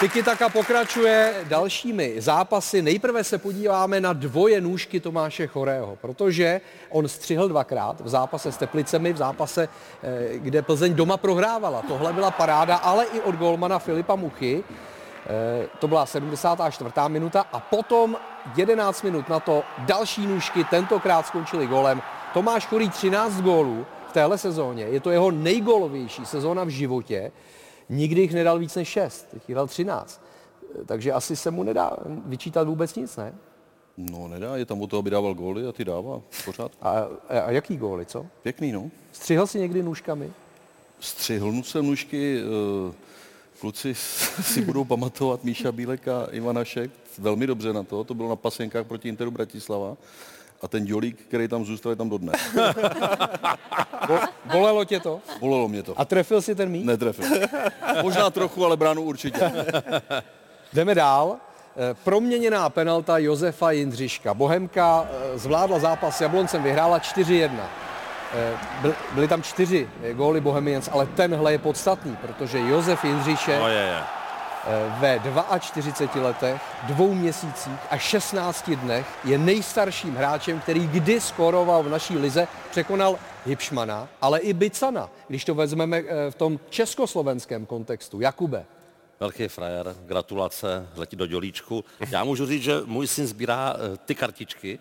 Tiki Taka pokračuje dalšími zápasy. Nejprve se podíváme na dvoje nůžky Tomáše Chorého, protože on střihl dvakrát v zápase s Teplicemi, v zápase, eh, kde Plzeň doma prohrávala. Tohle byla paráda, ale i od golmana Filipa Muchy. Eh, To byla 74. minuta a potom 11 minut na to další nůžky, tentokrát skončily golem. Tomáš Chorý 13 gólů v téhle sezóně. Je to jeho nejgolovější sezóna v životě. Nikdy jich nedal víc než 6, teď jich dal 13. Eh, Takže asi se mu nedá vyčítat vůbec nic, ne? No nedá, je tam o to, aby dával góly a ty dává pořád. A, a, jaký góly, co? Pěkný, no. Střihl si někdy nůžkami? Střihl jsem nůžky, eh, kluci si budou pamatovat Míša Bílek a Ivanašek velmi dobře na to, to bylo na pasenkách proti Interu Bratislava. A ten dělík, který tam zůstal, je tam dodnes. Bo, bolelo tě to? Bolelo mě to. A trefil si ten míč? Netrefil. Možná trochu, ale bránu určitě. Jdeme dál. Eh, Proměněná penalta Josefa Jindřiška. Bohemka eh, zvládla zápas s Jabloncem, vyhrála 4-1. Eh, byl- Byly tam čtyři góly Bohemians, ale tenhle je podstatný, protože Josef Jindřišek No je, je. Eh, ve 42 letech, dvou měsících a 16 dnech je nejstarším hráčem, který kdy skoroval v naší lize, překonal Hipšmana, ale i Bicana, když to vezmeme eh, v tom československém kontextu. Jakube. Velký frajer, gratulace, letí do dělíčku. Já můžu říct, že můj syn sbírá eh, ty kartičky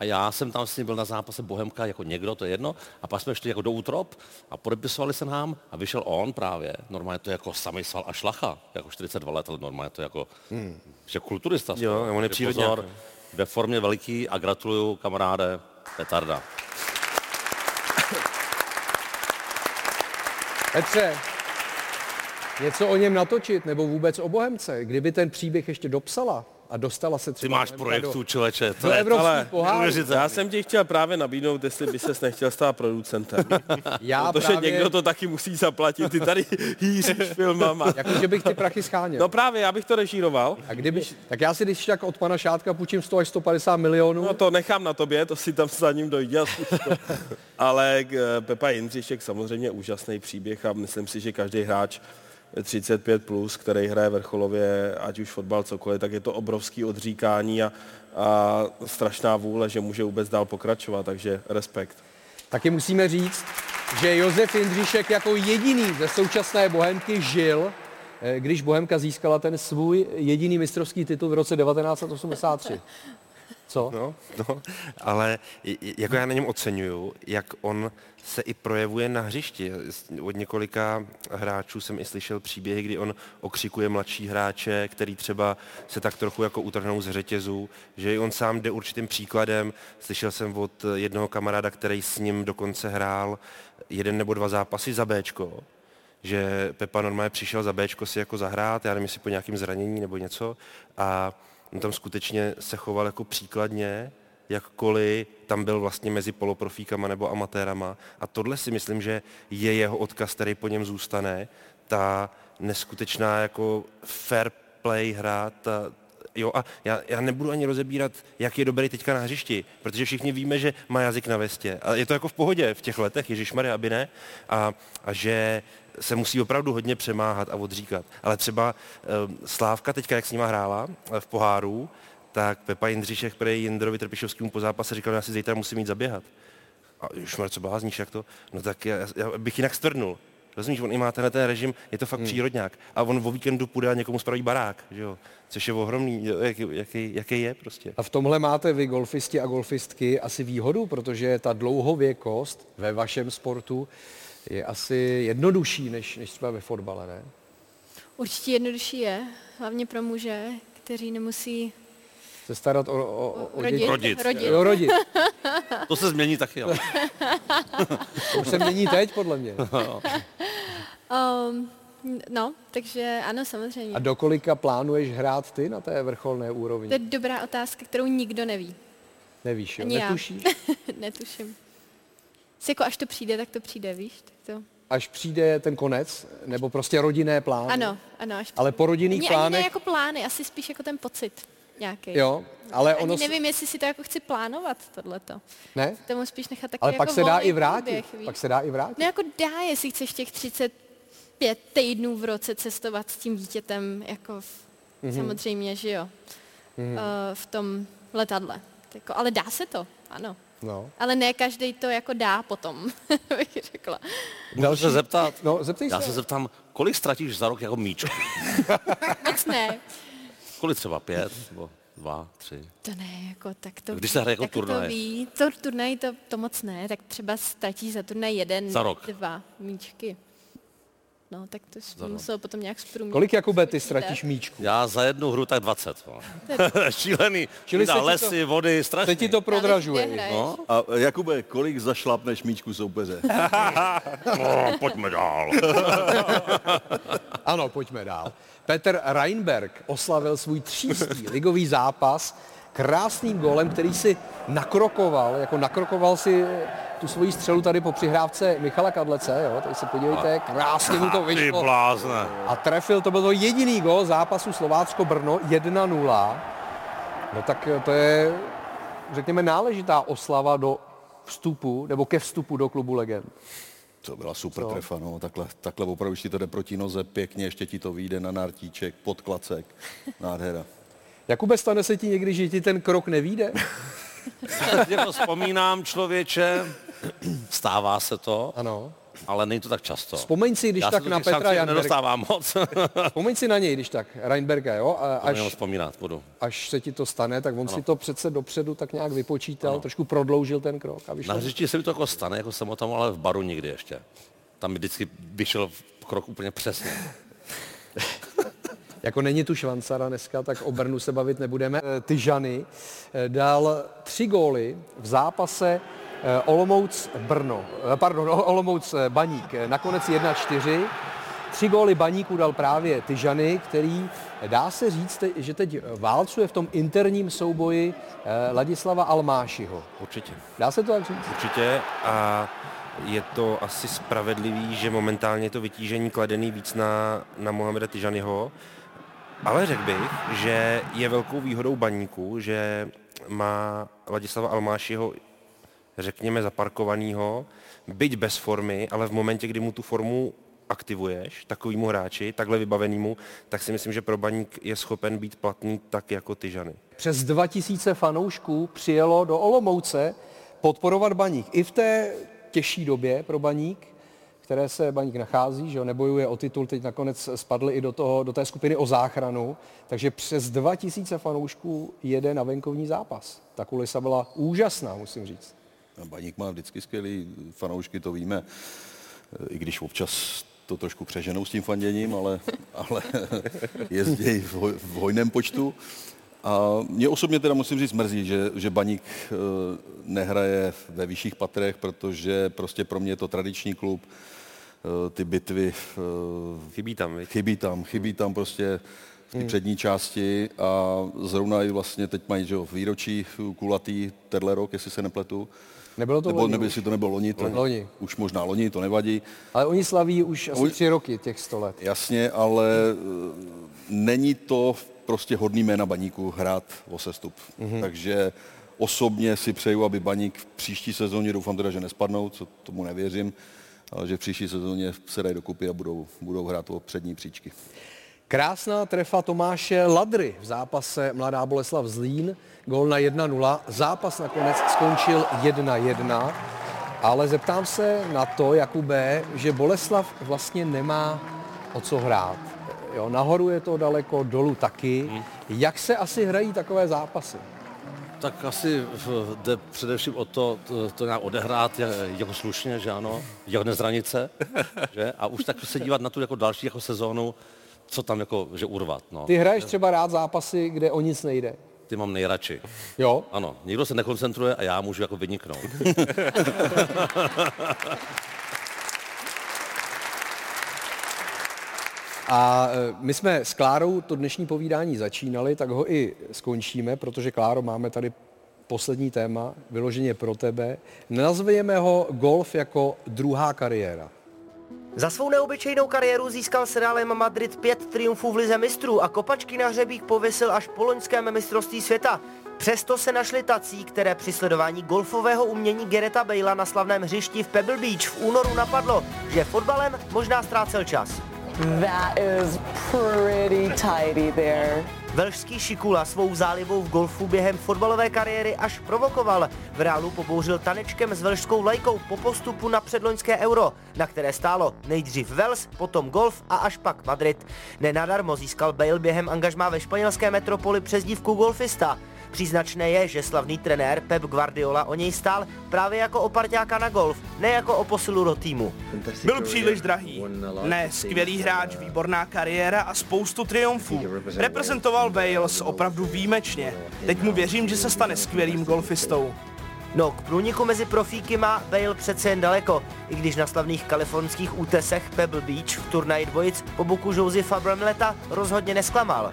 a já jsem tam s ním byl na zápase Bohemka jako někdo, to je jedno, a pak jsme šli jako do útrop a podepisovali se nám a vyšel on právě, normálně to je jako samý sval a šlacha, jako 42 let, ale normálně to je jako, že kulturista. Jo, on je no. Ve formě veliký a gratuluju kamaráde Petarda. Petře, něco o něm natočit, nebo vůbec o Bohemce, kdyby ten příběh ještě dopsala a dostala se Ty třeba máš Bohemka projektů, do, člověče. To do je, ale neuvěřitelný. Já jsem ti chtěl právě nabídnout, jestli by ses nechtěl stát producentem. Já Protože právě, někdo to taky musí zaplatit. Ty tady hýříš filmama. jako že bych ty prachy scháněl. No právě, já bych to režíroval. A kdyby, tak já si když tak od pana Šátka půjčím 100 až 150 milionů. No to nechám na tobě, to si tam za ním dojde. Ale eh, Pepa Jindřišek samozřejmě úžasný příběh a myslím si, že každý hráč 35+, plus, který hraje vrcholově, ať už fotbal, cokoliv, tak je to obrovský odříkání a, a strašná vůle, že může vůbec dál pokračovat, takže respekt. Taky musíme říct, že Josef Jindřišek jako jediný ze současné Bohemky žil, eh, když Bohemka získala ten svůj jediný mistrovský titul v roce 1983. Co? No, no, ale jako já na něm oceňuju, jak on se i projevuje na hřišti. Od několika hráčů jsem i slyšel příběhy, kdy on okřikuje mladší hráče, který třeba se tak trochu jako utrhnou z řetězů, že i on sám jde určitým příkladem. Slyšel jsem od jednoho kamaráda, který s ním dokonce hrál jeden nebo dva zápasy za Bčko, že Pepa normálně přišel za Bčko si jako zahrát, já nevím, jestli po nějakém zranění nebo něco, a on tam skutečně se choval jako příkladně, jakkoliv tam byl vlastně mezi poloprofíkama nebo amatérama. A tohle si myslím, že je jeho odkaz, který po něm zůstane. Ta neskutečná jako fair play hra, ta, Jo, a já, já nebudu ani rozebírat, jak je dobrý teďka na hřišti, protože všichni víme, že má jazyk na vestě. A je to jako v pohodě v těch letech, Ježíš Maria, aby ne. A, a že se musí opravdu hodně přemáhat a odříkat. Ale třeba uh, Slávka teďka, jak s nima hrála eh, v poháru, tak Pepa Jindřišek prej Jindrovi Trpišovskému po zápase říkal, já si zítra musím jít zaběhat. A už co blázníš, jak to? No tak já, já bych jinak strnul. Rozumíš, on i má tenhle ten režim, je to fakt hmm. přírodňák. A on o víkendu půjde a někomu spraví barák, že jo? Což je ohromný, jaký, jaký, jaký je prostě. A v tomhle máte vy golfisti a golfistky asi výhodu, protože ta dlouhověkost ve vašem sportu je asi jednodušší než, než třeba ve fotbale, ne? Určitě jednodušší je, hlavně pro muže, kteří nemusí Se starat o, o, o, o rodit. Rodit. rodit. Jo, rodit. To se změní taky, ale. To už se mění teď, podle mě. Um, no, takže ano, samozřejmě. A do kolika plánuješ hrát ty na té vrcholné To úrovni? je dobrá otázka, kterou nikdo neví. Nevíš, jo? Ani já. Netušíš? Netuším. Jsi jako až to přijde, tak to přijde, víš? Tak to... Až přijde ten konec, nebo prostě rodinné plány? Ano, ano. Až Ale po rodinných ani, ani ne plánech, jako plány, asi spíš jako ten pocit nějaký. jo, ale Ani ono, s- nevím, jestli si to jako chci plánovat, tohleto. ne? Tomu spíš nechat taky Ale jako pak se dá i vrátit, průběh, pak se dá i vrátit. No jako dá, jestli chceš těch 30 pět týdnů v roce cestovat s tím dítětem, jako v, mm-hmm. samozřejmě, že jo, mm-hmm. uh, v tom letadle. Jako, ale dá se to, ano. No. Ale ne každý to jako dá potom, bych řekla. Můžu se zeptat? No, zeptej Já se. se zeptám, kolik ztratíš za rok jako míčku? Moc ne. Kolik třeba pět nebo dva, tři? To ne, jako tak to Když se hraje jako tak turnaj. To ví, to turnaj to, to moc ne, tak třeba ztratí za turnaj jeden, Za rok. dva míčky. No, tak to jsi musel potom nějak zprůměrnit. Kolik, Jakube, ty ztratíš míčku? Já za jednu hru tak 20. No. Šílený. Čili se ti to- lesy, vody, strašně. Teď ti to prodražuje. No, A Jakube, kolik zašlapneš míčku soupeře? no, pojďme dál. Ano, pojďme dál. Petr Reinberg oslavil svůj třístý ligový zápas krásným golem, který si nakrokoval, jako nakrokoval si tu svoji střelu tady po přihrávce Michala Kadlece, jo, tady se podívejte, krásně mu to vyšlo. blázne. A trefil, to byl to jediný gol zápasu Slovácko-Brno 1-0. No tak to je, řekněme, náležitá oslava do vstupu, nebo ke vstupu do klubu legend. To byla super Co? trefa, no. Takhle, takhle opravdu, když ti to jde proti noze, pěkně, ještě ti to vyjde na nártíček, pod klacek. Nádhera. Jakube, stane se ti někdy, že ti ten krok nevíde? jako vzpomínám člověče, stává se to, Ano. ale není to tak často. Vzpomeň si, když Já tak na Petra Janberga. nedostávám moc. Vzpomeň si na něj, když tak, Reinberga, jo? A Až... vzpomínat budu. až se ti to stane, tak on si to přece dopředu tak nějak vypočítal, trošku prodloužil ten krok a vyšlo. Na hřišti se mi to jako stane, jako jsem o tom, ale v baru nikdy ještě. Tam mi vždycky vyšel krok úplně přesně. Jako není tu švancara dneska, tak o Brnu se bavit nebudeme. Eh, Tyžany eh, dal tři góly v zápase eh, Olomouc Brno, pardon, Olomouc Baník, nakonec 1-4. Tři góly Baníku dal právě Tyžany, který dá se říct, že teď válcuje v tom interním souboji Ladislava Almášiho. Určitě. Dá se to tak říct? Určitě a je to asi spravedlivý, že momentálně je to vytížení kladený víc na, na Mohameda Tyžanyho, ale řekl bych, že je velkou výhodou baníku, že má Ladislava Almášiho, řekněme, zaparkovanýho, byť bez formy, ale v momentě, kdy mu tu formu aktivuješ takovýmu hráči, takhle vybavenýmu, tak si myslím, že pro baník je schopen být platný tak jako Tyžany. Přes 2000 fanoušků přijelo do Olomouce podporovat Baník. I v té těžší době pro Baník, které se Baník nachází, že jo, nebojuje o titul, teď nakonec spadli i do, toho, do té skupiny o záchranu, takže přes 2000 fanoušků jede na venkovní zápas. Ta kulisa byla úžasná, musím říct. Baník má vždycky skvělý fanoušky, to víme. I když občas to trošku přeženou s tím fanděním, ale, ale jezdí v, hoj, v hojném počtu. A mě osobně teda musím říct mrzí, že, že Baník eh, nehraje ve vyšších patrech, protože prostě pro mě je to tradiční klub. Eh, Ty bitvy eh, Chybí tam, viď? Chybí tam, chybí tam prostě v té přední části a zrovna i vlastně teď mají že, jo, výročí kulatý tenhle rok, jestli se nepletu. Nebylo to Nebo, loni nebo už. jestli to nebylo loni, to, Loni. už možná loni, to nevadí. Ale oni slaví už asi Oni- tři roky těch 100 let. Jasně, ale eh, není to prostě hodný jména baníku hrát o sestup. Mm-hmm. Takže osobně si přeju, aby baník v příští sezóně, doufám teda, že nespadnou, co tomu nevěřím, že v příští sezóně se dají dokupy a budou, budou hrát o přední příčky. Krásná trefa Tomáše Ladry v zápase Mladá Boleslav Zlín, gól na 1-0. Zápas nakonec skončil 1-1, ale zeptám se na to, Jakube, že Boleslav vlastně nemá o co hrát. Jo, nahoru je to daleko, dolů taky. Jak se asi hrají takové zápasy? Tak asi jde především o to, to, to nějak odehrát jako slušně, že ano, jako nezranit se, že? A už tak se dívat na tu jako další jako sezónu, co tam jako, že urvat, no. Ty hraješ třeba rád zápasy, kde o nic nejde. Ty mám nejradši. Jo? Ano, nikdo se nekoncentruje a já můžu jako vyniknout. A e, my jsme s Klárou to dnešní povídání začínali, tak ho i skončíme, protože Kláro, máme tady poslední téma, vyloženě pro tebe. Nazvěme ho golf jako druhá kariéra. Za svou neobyčejnou kariéru získal s Realem Madrid pět triumfů v lize mistrů a kopačky na hřebík pověsil až po loňském mistrovství světa. Přesto se našli tací, které při sledování golfového umění Gereta Bale'a na slavném hřišti v Pebble Beach v únoru napadlo, že fotbalem možná ztrácel čas. That is pretty tidy there. Velšský šikula svou zálivou v golfu během fotbalové kariéry až provokoval. V reálu pobouřil tanečkem s velšskou lajkou po postupu na předloňské euro, na které stálo nejdřív Vels, potom golf a až pak Madrid. Nenadarmo získal Bale během angažmá ve španělské metropoli přezdívku golfista. Příznačné je, že slavný trenér Pep Guardiola o něj stál právě jako o parťáka na golf, ne jako o posilu do týmu. Byl příliš drahý. Ne, skvělý hráč, výborná kariéra a spoustu triumfů. Reprezentoval Wales opravdu výjimečně. Teď mu věřím, že se stane skvělým golfistou. No, k průniku mezi profíky má Bale přece jen daleko, i když na slavných kalifornských útesech Pebble Beach v turnaji dvojic po boku Josefa Bramleta rozhodně nesklamal.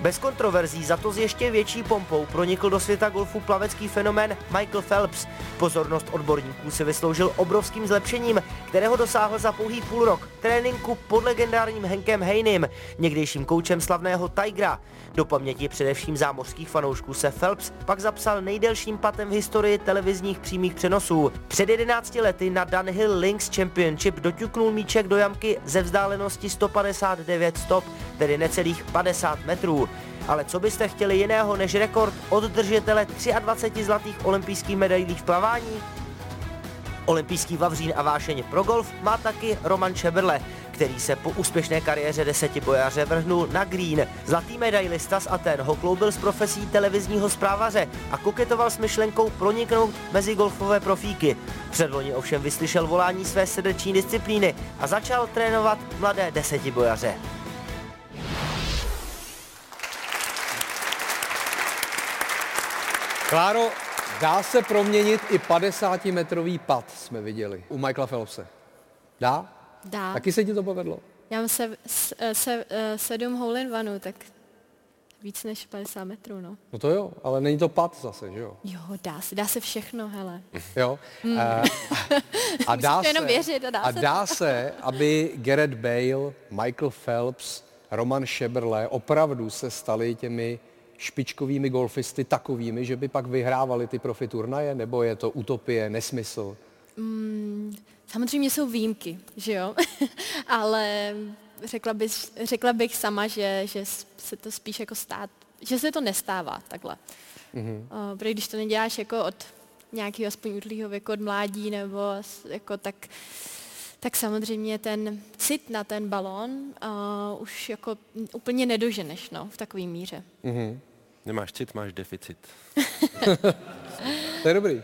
Bez kontroverzí za to s ještě větší pompou pronikl do světa golfu plavecký fenomén Michael Phelps. Pozornost odborníků se vysloužil obrovským zlepšením, kterého dosáhl za pouhý půl rok tréninku pod legendárním Henkem Heinim, někdejším koučem slavného Tigera. Do paměti především zámořských fanoušků se Phelps pak zapsal nejdelším patem v historii televizních přímých přenosů. Před 11 lety na Dunhill Links Championship doťuknul míček do jamky ze vzdálenosti 159 stop, tedy necelých 50 metrů. Ale co byste chtěli jiného než rekord od držitele 23 zlatých olympijských medailí v plavání? Olympijský vavřín a vášeň pro golf má taky Roman Šeberle, který se po úspěšné kariéře deseti bojaře vrhnul na green. Zlatý medailista z Aten ho kloubil s profesí televizního zprávaře a koketoval s myšlenkou proniknout mezi golfové profíky. Předloni ovšem vyslyšel volání své srdeční disciplíny a začal trénovat mladé deseti Kláro, dá se proměnit i 50-metrový pad, jsme viděli u Michaela Phelpse. Dá? Dá. Taky se ti to povedlo? Já mám se, se, se, eh, sedm hole in one, tak víc než 50 metrů, no. No to jo, ale není to pad zase, že jo? Jo, dá se, dá se všechno, hele. Jo. Hmm. A, a dá se, jenom věřit a dá a se dá se, aby Gareth Bale, Michael Phelps, Roman Šeberle opravdu se stali těmi špičkovými golfisty takovými, že by pak vyhrávali ty profi turnaje, nebo je to utopie, nesmysl? Mm, samozřejmě jsou výjimky, že jo, ale řekla, bys, řekla bych sama, že, že se to spíš jako stát, že se to nestává takhle. Mm-hmm. Uh, protože když to neděláš jako od nějakého aspoň útlýho věku, od mládí, nebo jako tak, tak samozřejmě ten cit na ten balón uh, už jako úplně nedoženeš no, v takové míře. Mm-hmm. Nemáš cit, máš deficit. to je dobrý.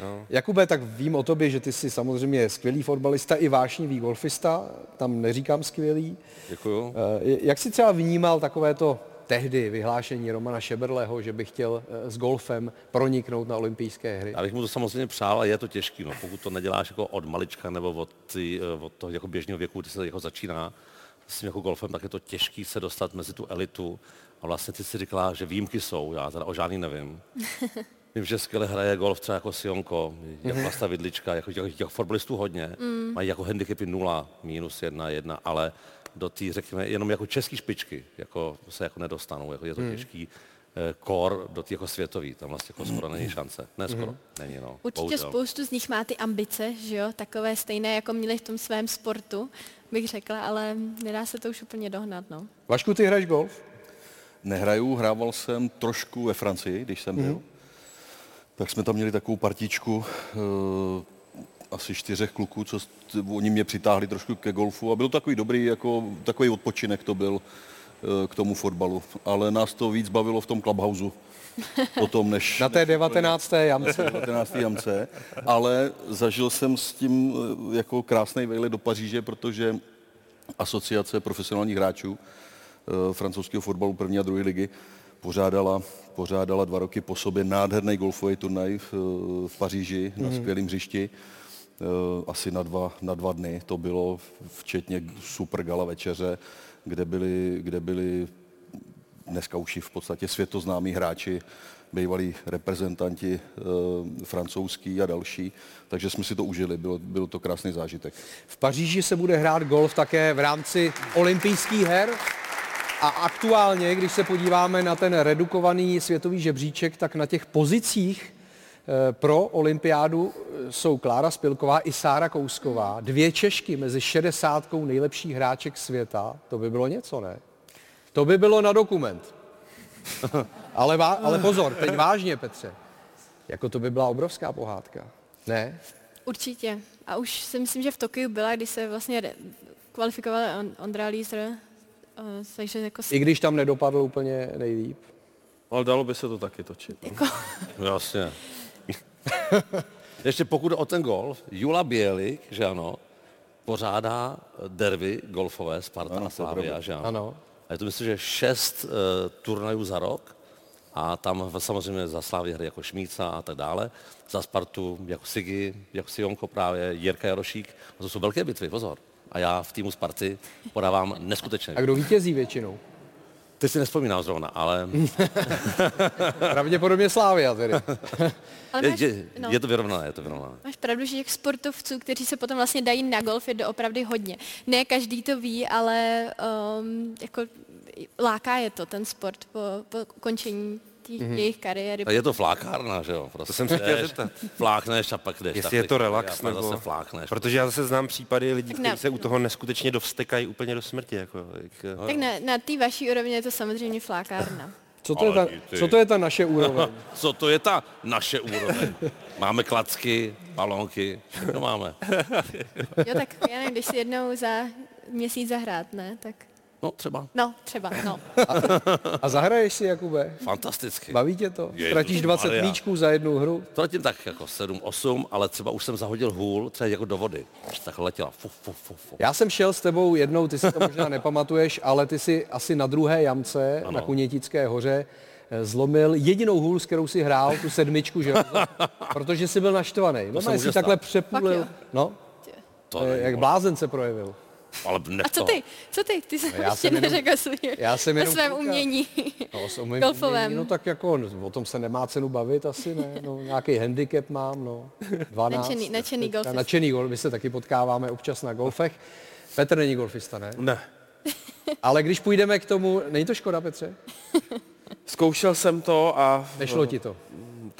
No. Jakube, tak vím o tobě, že ty jsi samozřejmě skvělý fotbalista i vášnivý golfista, tam neříkám skvělý. Děkuju. Eh, jak jsi třeba vnímal takovéto tehdy vyhlášení Romana Šeberleho, že by chtěl eh, s golfem proniknout na olympijské hry? Já bych mu to samozřejmě přál a je to těžký, no. pokud to neděláš jako od malička nebo od, ty, eh, od toho jako běžného věku, kdy se jako začíná s tím jako golfem, tak je to těžký se dostat mezi tu elitu. A vlastně ty si říkala, že výjimky jsou, já teda o žádný nevím. Vím, že skvěle hraje golf třeba jako Sionko, jako Vlasta Vidlička, jako těch, těch fotbalistů hodně. Mm. Mají jako handicapy 0, minus 1, 1, ale do té, řekněme, jenom jako český špičky jako se jako nedostanou. Jako je to mm. těžký eh, kor do té jako světový, tam vlastně jako skoro není šance. Ne skoro, mm. není no. Určitě bohužel. spoustu z nich má ty ambice, že jo, takové stejné, jako měli v tom svém sportu, bych řekla, ale nedá se to už úplně dohnat, no. Vašku, ty hraješ golf? Nehraju, hrával jsem trošku ve Francii, když jsem byl. Mm tak jsme tam měli takovou partičku uh, asi čtyřech kluků, co oni mě přitáhli trošku ke golfu a byl takový dobrý, jako takový odpočinek to byl uh, k tomu fotbalu, ale nás to víc bavilo v tom clubhouse potom, než... Na té 19. jamce. 19. jamce, ale zažil jsem s tím uh, jako krásný vejlet do Paříže, protože asociace profesionálních hráčů uh, francouzského fotbalu první a druhé ligy pořádala, pořádala dva roky po sobě nádherný golfový turnaj v, v Paříži mm-hmm. na mhm. skvělém hřišti. Eh, asi na dva, na dva dny to bylo, včetně super gala večeře, kde byli, kde byli dneska už v podstatě světoznámí hráči, bývalí reprezentanti e, francouzský a další, takže jsme si to užili, bylo, byl to krásný zážitek. V Paříži se bude hrát golf také v rámci olympijských her. A aktuálně, když se podíváme na ten redukovaný světový žebříček, tak na těch pozicích pro olympiádu jsou Klára Spilková i Sára Kousková, dvě Češky mezi 60 nejlepších hráček světa. To by bylo něco, ne? To by bylo na dokument. ale, vá, ale pozor, teď vážně, Petře. Jako to by byla obrovská pohádka. Ne? Určitě. A už si myslím, že v Tokiu byla, když se vlastně kvalifikoval Ondra Lízer, takže jako... I když tam nedopadl úplně nejlíp. Ale dalo by se to taky točit. Jako... Jasně. Ještě pokud o ten golf, Jula Bělik, že ano, pořádá derby golfové Sparta ano, a Slavia, že ano. ano. A je to myslím, že šest uh, turnajů za rok a tam samozřejmě za Slávy hry jako Šmíca a tak dále, za Spartu jako Sigi, jako Sionko právě, Jirka Jarošík. A to jsou velké bitvy, pozor. A já v týmu Sparty podávám neskutečně. A kdo vítězí většinou? Ty si nespomínám zrovna, ale... Pravděpodobně Slávia tedy. ale máš, je, no. je to vyrovnané, je to vyrovnané. Máš pravdu, že těch sportovců, kteří se potom vlastně dají na golf, je doopravdy hodně. Ne každý to ví, ale um, jako láká je to ten sport po, po ukončení mm-hmm. jejich kariéry. A je to flákárna, že jo? Prostě to jsem se chtěl zeptat. Flákneš a pak jdeš. Jestli je to relax, nebo... zase flákneš. Protože já zase znám případy lidí, kteří se u toho neskutečně dovstekají úplně do smrti. Jako, jak... Tak na, na té vaší úrovni je to samozřejmě flákárna. Co to, je ta, co to je ta naše úroveň? co to je ta naše úroveň? Máme klacky, balonky, všechno máme. jo, tak já nevím, když si jednou za měsíc zahrát, ne, tak No, třeba. No, třeba, no. A, a zahraješ si, Jakube? Fantasticky. Baví tě to? Je, Ztratíš 20 míčků za jednu hru? Ztratím tak jako 7-8, ale třeba už jsem zahodil hůl, třeba jako do vody. Tak letěla. Fu, fu, fu, fu. Já jsem šel s tebou jednou, ty si to možná nepamatuješ, ale ty si asi na druhé jamce ano. na Kunětické hoře eh, zlomil jedinou hůl, s kterou si hrál, tu sedmičku, že Protože jsi byl naštvaný. No, jsi takhle přepůlil. No, to jak blázen se projevil. Ale A co ty? Co ty? Ty jsi já ještě neřekl svý, já jsem o svém umění no, umím, golfovém. Umění, no tak jako o tom se nemá cenu bavit asi, ne? No, nějaký handicap mám, no. 12. Načený, načený golfista. Načený golf, my se taky potkáváme občas na golfech. Petr není golfista, ne? Ne. Ale když půjdeme k tomu, není to škoda, Petře? Zkoušel jsem to a... Nešlo ti to?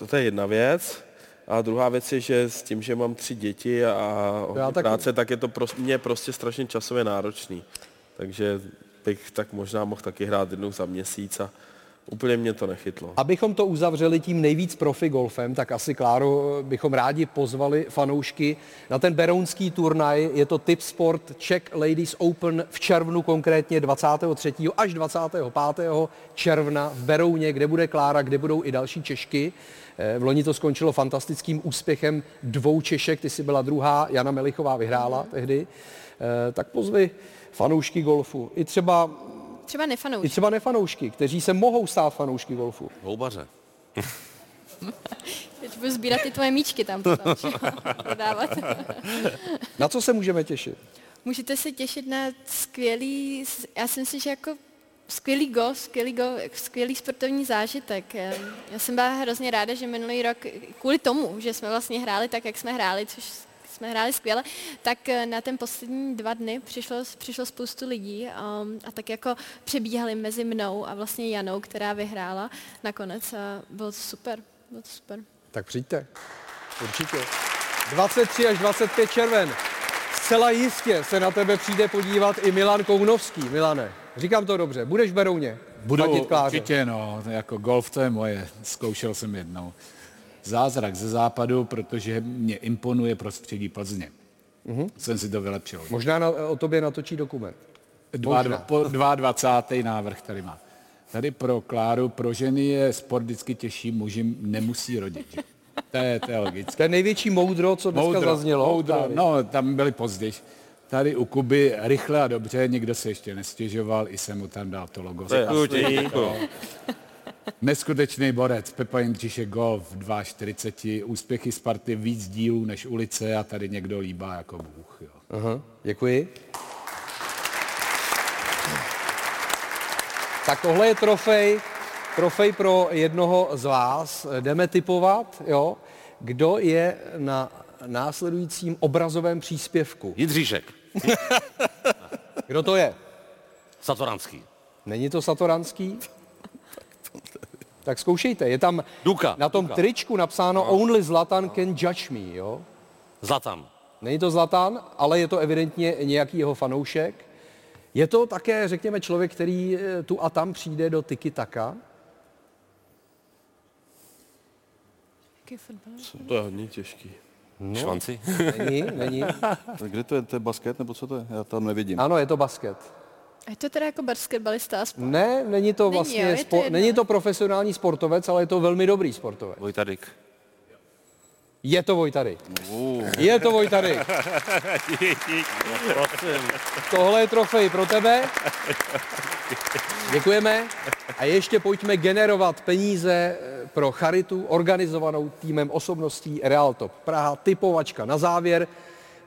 To je jedna věc. A druhá věc je, že s tím, že mám tři děti a tak... práce, tak je to pro mě prostě strašně časově náročný. Takže bych tak možná mohl taky hrát jednou za měsíc a Úplně mě to nechytlo. Abychom to uzavřeli tím nejvíc profi golfem, tak asi Kláro bychom rádi pozvali fanoušky na ten berounský turnaj. Je to Tip Sport Czech Ladies Open v červnu, konkrétně 23. až 25. června v Berouně, kde bude Klára, kde budou i další Češky. Eh, v loni to skončilo fantastickým úspěchem dvou Češek, ty si byla druhá, Jana Melichová vyhrála tehdy. Eh, tak pozvi fanoušky golfu. I třeba Třeba nefanoušky. I třeba nefanoušky, kteří se mohou stát fanoušky golfu. Houbaře. Teď budu sbírat ty tvoje míčky tam potom, prodávat. na co se můžeme těšit? Můžete se těšit na skvělý, já si myslím, že jako skvělý go, skvělý go, skvělý sportovní zážitek. Já jsem byla hrozně ráda, že minulý rok, kvůli tomu, že jsme vlastně hráli tak, jak jsme hráli, což jsme hráli skvěle, tak eh, na ten poslední dva dny přišlo, přišlo spoustu lidí um, a tak jako přebíhali mezi mnou a vlastně Janou, která vyhrála nakonec a bylo to super, bylo to super. Tak přijďte, určitě. 23 až 25 červen. Zcela jistě se na tebe přijde podívat i Milan Kounovský. Milane, říkám to dobře, budeš v Berouně? Budu určitě, no, jako golf to je moje, zkoušel jsem jednou zázrak ze západu, protože mě imponuje prostředí Plzně. Mm-hmm. Jsem si to vylepšil. Možná na, o tobě natočí dokument. Dva, dva, po 22. návrh tady má. Tady pro Kláru, pro ženy je sport vždycky těžší, muži nemusí rodit. To je, to je logické. To je největší moudro, co dneska moudro, zaznělo. Moudro, no, tam byli později. Tady u Kuby rychle a dobře, nikdo se ještě nestěžoval, i jsem mu tam dal to logo. To je Neskutečný borec, Pepa Jindřišek golf 2,40, úspěchy Sparty víc dílů než ulice a tady někdo líbá jako Bůh. Jo. Aha, děkuji. Tak tohle je trofej, trofej pro jednoho z vás. Jdeme typovat, jo, kdo je na následujícím obrazovém příspěvku. Jindříšek. Kdo to je? Satoranský. Není to Satoranský? Tak zkoušejte. Je tam Duka, na tom Duka. tričku napsáno Only Zlatan can judge me, jo? Zlatan. Není to Zlatan, ale je to evidentně nějaký jeho fanoušek. Je to také, řekněme, člověk, který eh, tu a tam přijde do tiki taka. To je hodně těžký. No. Švanci? Není, není. Tak kde to je? To je basket nebo co to je? Já tam nevidím. Ano, je to basket. A je to teda jako basketbalista aspoň. Ne, není to Není, vlastně, jo, je to spo, jedno. není to profesionální sportovec, ale je to velmi dobrý sportovec. Vojtadyk. Je to Vojtady. Je to Vojtady. Tohle je trofej pro tebe. Děkujeme. A ještě pojďme generovat peníze eh, pro charitu organizovanou týmem osobností Realtop. Praha typovačka. Na závěr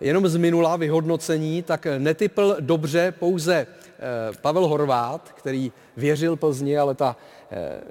jenom z minula vyhodnocení, tak netypl dobře pouze eh, Pavel Horvát, který věřil Plzni, ale ta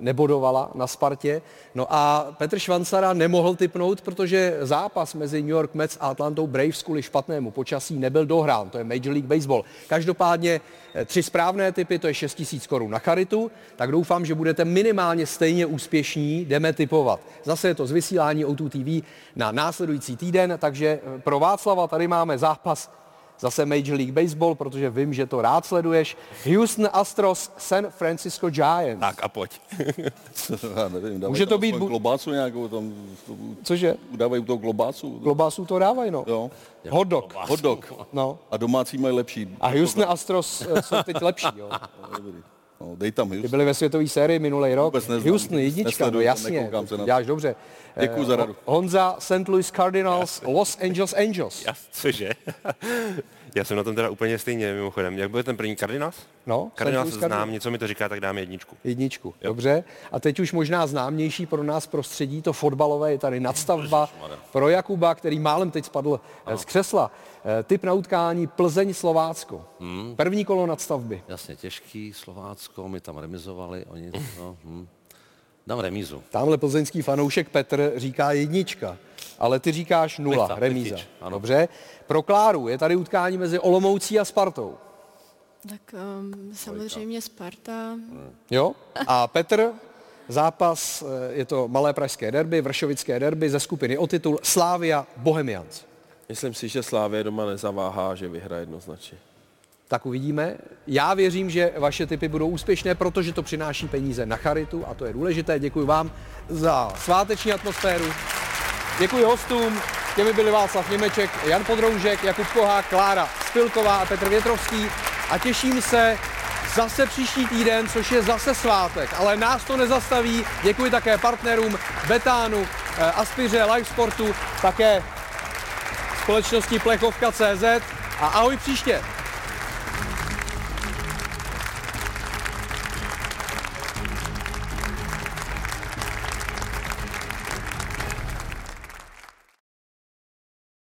nebodovala na Spartě. No a Petr Švancara nemohl typnout, protože zápas mezi New York Mets a Atlantou Braves kvůli špatnému počasí nebyl dohrán. To je Major League Baseball. Každopádně eh, tři správné typy, to je 6 tisíc korun na charitu, tak doufám, že budete minimálně stejně úspěšní, jdeme typovat. Zase je to z vysílání O2 TV na následující týden, takže eh, pro Václava tady máme zápas Zase Major League Baseball, protože vím, že to rád sleduješ. Houston Astros, San Francisco Giants. Tak a pojď. Já nevím, Může to být bu- klobásu nějakou tam, Cože? dávají u toho klobásu. Klobásu to dávají, no. Jo. Hot dog. Hot dog. No. A domácí mají lepší. A Houston Astros eh, jsou teď lepší, jo. No, dej tam Ty Houston. byli ve světové sérii minulý rok. Vůbec neznám. Houston jednička, no jasně. nekoukám se na to. Děláš dobře. Děkuju Eh, za radu. Honza, St. Louis Cardinals, Los Angeles Angels. Já, cože? Já jsem na tom teda úplně stejně, mimochodem. Jak byl ten první Cardinals? No, Louis znám, něco mi to říká, tak dám jedničku. Jedničku, dobře. A teď už možná známější pro nás prostředí, to fotbalové je tady nadstavba pro Jakuba, který málem teď spadl eh, z křesla. Eh, Typ na utkání Plzeň-Slovácko. Hmm. První kolo nadstavby. Jasně, těžký, Slovácko, my tam remizovali, oni, no, hm. Dám remízu. Tamhle plzeňský fanoušek Petr říká jednička, ale ty říkáš nula, Lichta, remíza. Lichtič, ano. Dobře. Pro Kláru je tady utkání mezi Olomoucí a Spartou. Tak um, samozřejmě Sparta. Jo? A Petr, zápas, eh, je to malé pražské derby, vršovické derby ze skupiny o titul Slávia Bohemians. Myslím si, že Slávě doma nezaváhá, že vyhraje jednoznačně. Tak uvidíme. Já věřím, že vaše typy budou úspěšné, protože to přináší peníze na charitu a to je důležité. Děkuji vám za sváteční atmosféru. Děkuji hostům, těmi byli Václav Němeček, Jan Podroužek, Jakub Kohák, Klára Spilková a Petr Větrovský a těším se zase příští týden, což je zase svátek, ale nás to nezastaví. Děkuji také partnerům Betánu, eh, Aspiře, Live Sportu, také společnosti Plechovka.cz a ahoj příště.